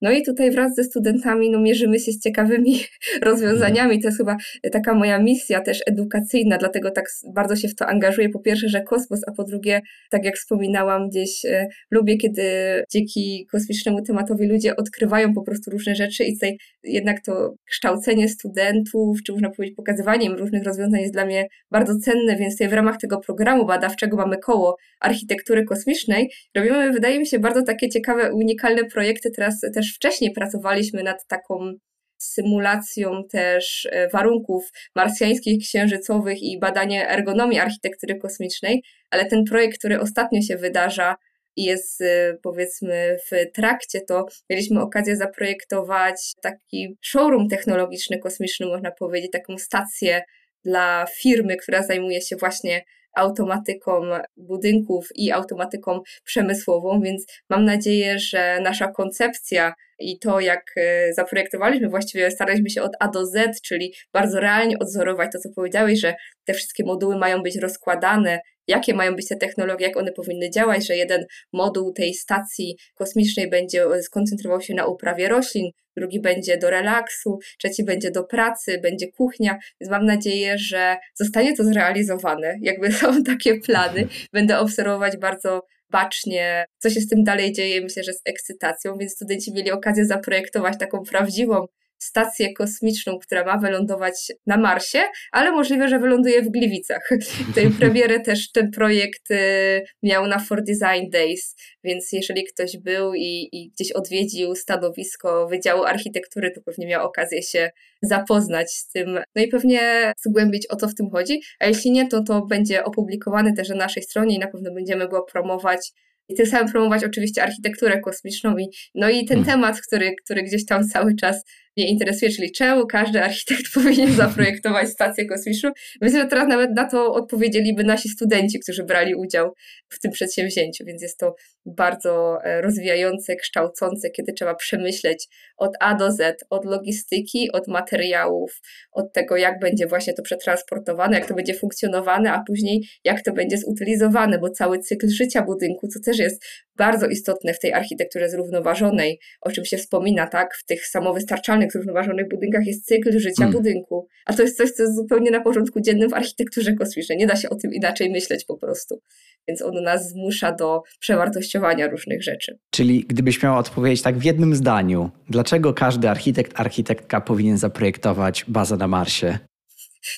No i tutaj wraz ze studentami no, mierzymy się z ciekawymi rozwiązaniami. To jest chyba taka moja misja też edukacyjna, dlatego tak bardzo się w to angażuję. Po pierwsze, że kosmos, a po drugie, tak jak wspominałam, gdzieś e, lubię, kiedy dzięki kosmicznemu tematowi ludzie odkrywają po prostu różne rzeczy i tutaj jednak to kształcenie studentów, czy można powiedzieć pokazywanie im różnych rozwiązań jest dla mnie bardzo cenne, więc tutaj w ramach tego programu badawczego mamy koło architektury kosmicznej. Robimy, wydaje mi się, bardzo takie ciekawe, unikalne projekty. Teraz też wcześniej pracowaliśmy nad taką symulacją też e, warunków marsjańskich, księżycowych i badanie ergonomii architektury kosmicznej, ale ten projekt, który ostatnio się wydarza i jest e, powiedzmy w trakcie, to mieliśmy okazję zaprojektować taki showroom technologiczny, kosmiczny, można powiedzieć, taką stację dla firmy, która zajmuje się właśnie automatyką budynków i automatyką przemysłową, więc mam nadzieję, że nasza koncepcja i to, jak e, zaprojektowaliśmy, właściwie staraliśmy się od A do Z, czyli bardzo realnie odzorować to, co powiedziałeś, że te wszystkie moduły mają być rozkładane, jakie mają być te technologie, jak one powinny działać, że jeden moduł tej stacji kosmicznej będzie skoncentrował się na uprawie roślin, drugi będzie do relaksu, trzeci będzie do pracy, będzie kuchnia, więc mam nadzieję, że zostanie to zrealizowane. Jakby są takie plany, będę obserwować bardzo bacznie, co się z tym dalej dzieje, myślę, że z ekscytacją, więc studenci mieli okazję zaprojektować taką prawdziwą stację kosmiczną, która ma wylądować na Marsie, ale możliwe, że wyląduje w Gliwicach. Tej premierę też ten projekt y, miał na For Design Days, więc jeżeli ktoś był i, i gdzieś odwiedził stanowisko Wydziału Architektury, to pewnie miał okazję się zapoznać z tym, no i pewnie zgłębić o co w tym chodzi, a jeśli nie, to to będzie opublikowane też na naszej stronie i na pewno będziemy go promować i tym samym promować oczywiście architekturę kosmiczną i, no i ten hmm. temat, który, który gdzieś tam cały czas mnie interesuje, czyli czemu każdy architekt powinien zaprojektować stację kosmiczną. Myślę, że teraz nawet na to odpowiedzieliby nasi studenci, którzy brali udział w tym przedsięwzięciu, więc jest to bardzo e, rozwijające, kształcące, kiedy trzeba przemyśleć od A do Z, od logistyki, od materiałów, od tego, jak będzie właśnie to przetransportowane, jak to będzie funkcjonowane, a później jak to będzie zutylizowane, bo cały cykl życia budynku, co też jest bardzo istotne w tej architekturze zrównoważonej, o czym się wspomina, tak, w tych samowystarczalnych, zrównoważonych budynkach jest cykl życia hmm. budynku. A to jest coś, co jest zupełnie na porządku dziennym w architekturze kosmicznej. Nie da się o tym inaczej myśleć po prostu. Więc on nas zmusza do przewartościowania różnych rzeczy. Czyli gdybyś miała odpowiedzieć tak w jednym zdaniu, dlaczego każdy architekt, architektka powinien zaprojektować bazę na Marsie?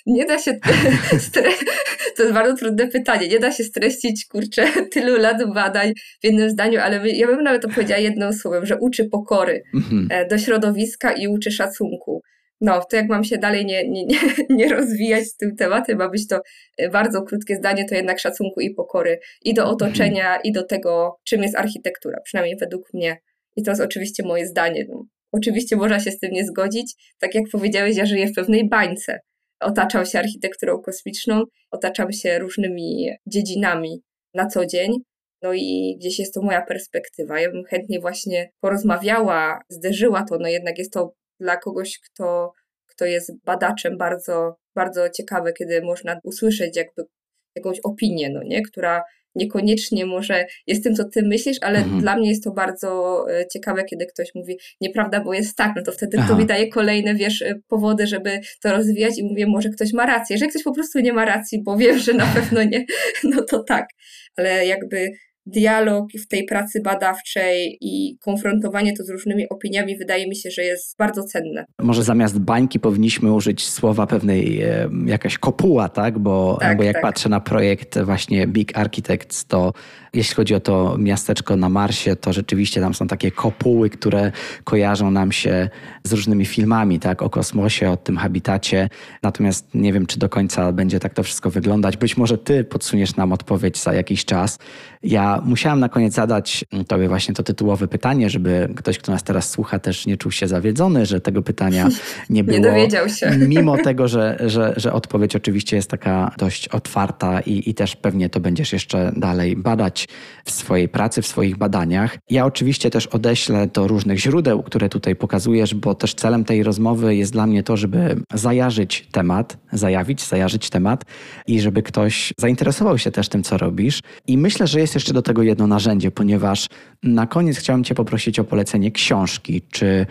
Nie da się. to jest bardzo trudne pytanie. Nie da się streścić, kurczę, tylu lat badań w jednym zdaniu, ale ja bym nawet opowiedziała jednym słowem, że uczy pokory mhm. e, do środowiska i uczy szacunku. No, to jak mam się dalej nie, nie, nie, nie rozwijać z tym tematem, ma być to e, bardzo krótkie zdanie, to jednak szacunku i pokory i do otoczenia, mhm. i do tego, czym jest architektura, przynajmniej według mnie. I to jest oczywiście moje zdanie. No, oczywiście można się z tym nie zgodzić. Tak jak powiedziałeś, ja żyję w pewnej bańce otaczam się architekturą kosmiczną, otaczam się różnymi dziedzinami na co dzień. No i gdzieś jest to moja perspektywa. Ja bym chętnie właśnie porozmawiała, zderzyła to, no jednak jest to dla kogoś, kto, kto jest badaczem bardzo, bardzo ciekawe, kiedy można usłyszeć jakby jakąś opinię, no nie, która niekoniecznie może jest tym, co ty myślisz, ale mhm. dla mnie jest to bardzo e, ciekawe, kiedy ktoś mówi nieprawda, bo jest tak, no to wtedy Aha. to mi daje kolejne, wiesz, e, powody, żeby to rozwijać i mówię, może ktoś ma rację. Jeżeli ktoś po prostu nie ma racji, bo wiem, że na pewno nie, no to tak. Ale jakby dialog w tej pracy badawczej i konfrontowanie to z różnymi opiniami wydaje mi się, że jest bardzo cenne. Może zamiast bańki powinniśmy użyć słowa pewnej e, jakaś kopuła, tak? Bo, tak, bo jak tak. patrzę na projekt właśnie Big Architects, to jeśli chodzi o to miasteczko na Marsie, to rzeczywiście tam są takie kopuły, które kojarzą nam się z różnymi filmami, tak? O kosmosie, o tym habitacie. Natomiast nie wiem, czy do końca będzie tak to wszystko wyglądać. Być może ty podsuniesz nam odpowiedź za jakiś czas. Ja musiałam na koniec zadać tobie właśnie to tytułowe pytanie, żeby ktoś, kto nas teraz słucha, też nie czuł się zawiedzony, że tego pytania nie było. nie dowiedział się. Mimo tego, że, że, że odpowiedź oczywiście jest taka dość otwarta i, i też pewnie to będziesz jeszcze dalej badać w swojej pracy, w swoich badaniach. Ja oczywiście też odeślę do różnych źródeł, które tutaj pokazujesz, bo też celem tej rozmowy jest dla mnie to, żeby zajarzyć temat, zajawić, zajarzyć temat i żeby ktoś zainteresował się też tym, co robisz. I myślę, że jest jeszcze do tego jedno narzędzie, ponieważ na koniec chciałem Cię poprosić o polecenie książki. Czy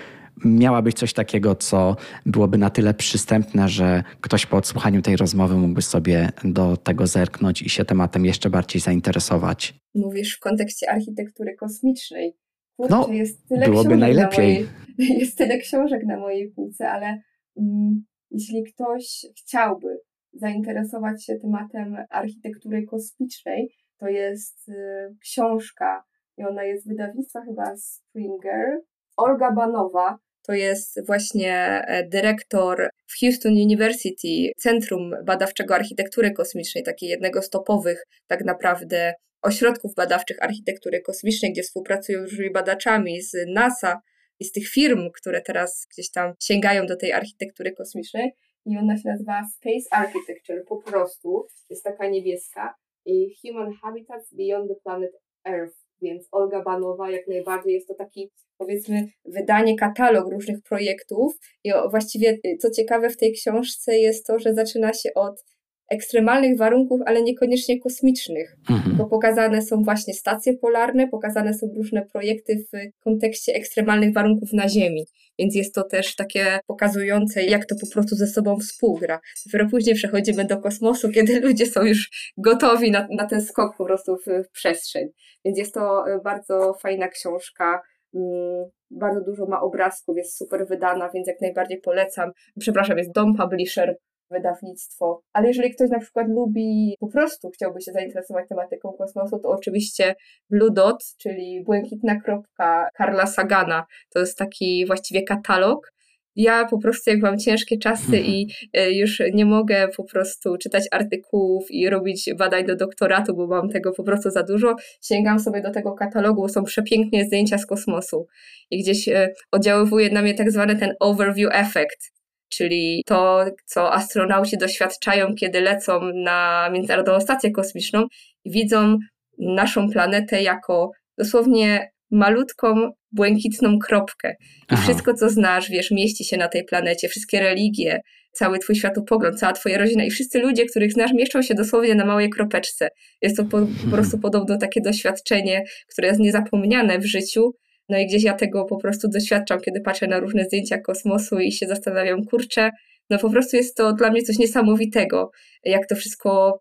miałabyś coś takiego, co byłoby na tyle przystępne, że ktoś po odsłuchaniu tej rozmowy mógłby sobie do tego zerknąć i się tematem jeszcze bardziej zainteresować? Mówisz w kontekście architektury kosmicznej. Kurczę, no, jest tyle byłoby najlepiej. Mojej, jest tyle książek na mojej półce, ale mm, jeśli ktoś chciałby zainteresować się tematem architektury kosmicznej, to jest y, książka i ona jest wydawnictwa chyba Springer. Olga Banowa to jest właśnie e, dyrektor w Houston University, Centrum Badawczego Architektury Kosmicznej, takiej jednego z topowych tak naprawdę ośrodków badawczych architektury kosmicznej, gdzie współpracują z badaczami z NASA i z tych firm, które teraz gdzieś tam sięgają do tej architektury kosmicznej. I ona się nazywa Space Architecture po prostu. Jest taka niebieska. I Human Habitats Beyond the Planet Earth. Więc Olga Banowa jak najbardziej jest to taki powiedzmy wydanie, katalog różnych projektów i właściwie y, co ciekawe w tej książce jest to, że zaczyna się od ekstremalnych warunków, ale niekoniecznie kosmicznych, mhm. bo pokazane są właśnie stacje polarne, pokazane są różne projekty w kontekście ekstremalnych warunków na Ziemi. Więc jest to też takie pokazujące, jak to po prostu ze sobą współgra. Dopiero później przechodzimy do kosmosu, kiedy ludzie są już gotowi na, na ten skok po prostu w, w przestrzeń. Więc jest to y, bardzo fajna książka Mm, bardzo dużo ma obrazków, jest super wydana, więc jak najbardziej polecam. Przepraszam, jest Dom Publisher, wydawnictwo. Ale jeżeli ktoś na przykład lubi, po prostu chciałby się zainteresować tematyką kosmosu, to oczywiście Blue Dot, czyli błękitna kropka Karla Sagana. To jest taki właściwie katalog. Ja po prostu, jak mam ciężkie czasy i e, już nie mogę po prostu czytać artykułów i robić badań do doktoratu, bo mam tego po prostu za dużo, sięgam sobie do tego katalogu, są przepięknie zdjęcia z kosmosu i gdzieś e, oddziaływuje na mnie tak zwany ten overview effect, czyli to, co astronauci doświadczają, kiedy lecą na Międzynarodową Stację Kosmiczną i widzą naszą planetę jako dosłownie malutką, błękitną kropkę. I Aha. wszystko, co znasz, wiesz, mieści się na tej planecie, wszystkie religie, cały twój światopogląd, cała twoja rodzina i wszyscy ludzie, których znasz, mieszczą się dosłownie na małej kropeczce. Jest to po, po mhm. prostu podobno takie doświadczenie, które jest niezapomniane w życiu, no i gdzieś ja tego po prostu doświadczam, kiedy patrzę na różne zdjęcia kosmosu i się zastanawiam, kurczę, no po prostu jest to dla mnie coś niesamowitego, jak to wszystko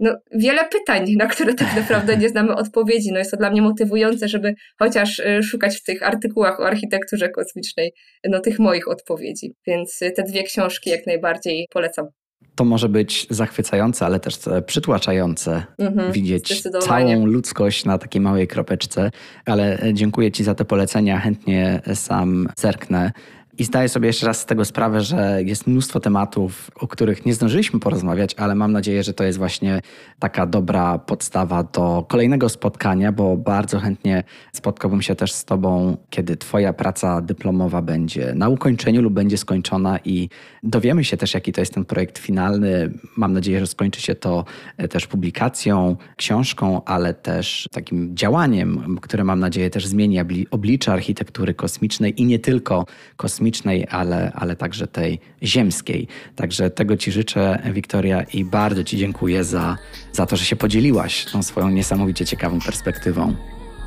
no, wiele pytań, na które tak naprawdę nie znamy odpowiedzi. No jest to dla mnie motywujące, żeby chociaż y, szukać w tych artykułach o architekturze kosmicznej no, tych moich odpowiedzi. Więc y, te dwie książki jak najbardziej polecam. To może być zachwycające, ale też przytłaczające mhm, widzieć całą ludzkość na takiej małej kropeczce. Ale dziękuję Ci za te polecenia, chętnie sam zerknę. I zdaję sobie jeszcze raz z tego sprawę, że jest mnóstwo tematów, o których nie zdążyliśmy porozmawiać, ale mam nadzieję, że to jest właśnie taka dobra podstawa do kolejnego spotkania, bo bardzo chętnie spotkałbym się też z Tobą, kiedy Twoja praca dyplomowa będzie na ukończeniu lub będzie skończona i dowiemy się też, jaki to jest ten projekt finalny. Mam nadzieję, że skończy się to e, też publikacją, książką, ale też takim działaniem, które mam nadzieję też zmieni oblicze architektury kosmicznej i nie tylko kosmicznej kosmicznej, ale, ale także tej ziemskiej. Także tego Ci życzę, Wiktoria, i bardzo Ci dziękuję za, za to, że się podzieliłaś tą swoją niesamowicie ciekawą perspektywą.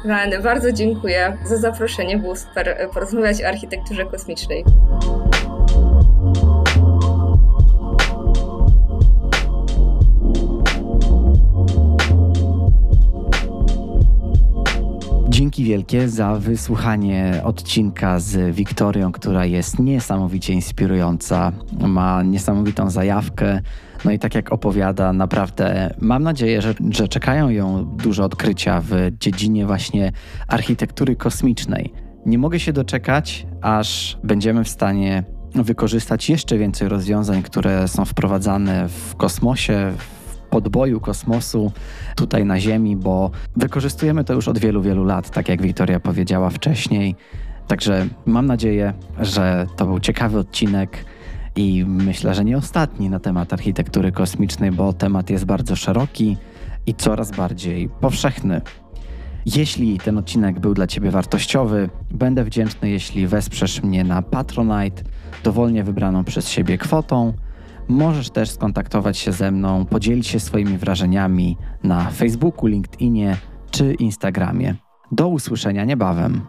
Rany, bardzo dziękuję za zaproszenie. Było super porozmawiać o architekturze kosmicznej. Dzięki wielkie za wysłuchanie odcinka z Wiktorią, która jest niesamowicie inspirująca, ma niesamowitą zajawkę. No i tak jak opowiada, naprawdę mam nadzieję, że, że czekają ją duże odkrycia w dziedzinie właśnie architektury kosmicznej. Nie mogę się doczekać, aż będziemy w stanie wykorzystać jeszcze więcej rozwiązań, które są wprowadzane w kosmosie, podboju kosmosu tutaj na Ziemi, bo wykorzystujemy to już od wielu, wielu lat, tak jak Wiktoria powiedziała wcześniej. Także mam nadzieję, że to był ciekawy odcinek i myślę, że nie ostatni na temat architektury kosmicznej, bo temat jest bardzo szeroki i coraz bardziej powszechny. Jeśli ten odcinek był dla Ciebie wartościowy, będę wdzięczny, jeśli wesprzesz mnie na Patronite dowolnie wybraną przez siebie kwotą Możesz też skontaktować się ze mną, podzielić się swoimi wrażeniami na Facebooku, LinkedInie czy Instagramie. Do usłyszenia niebawem.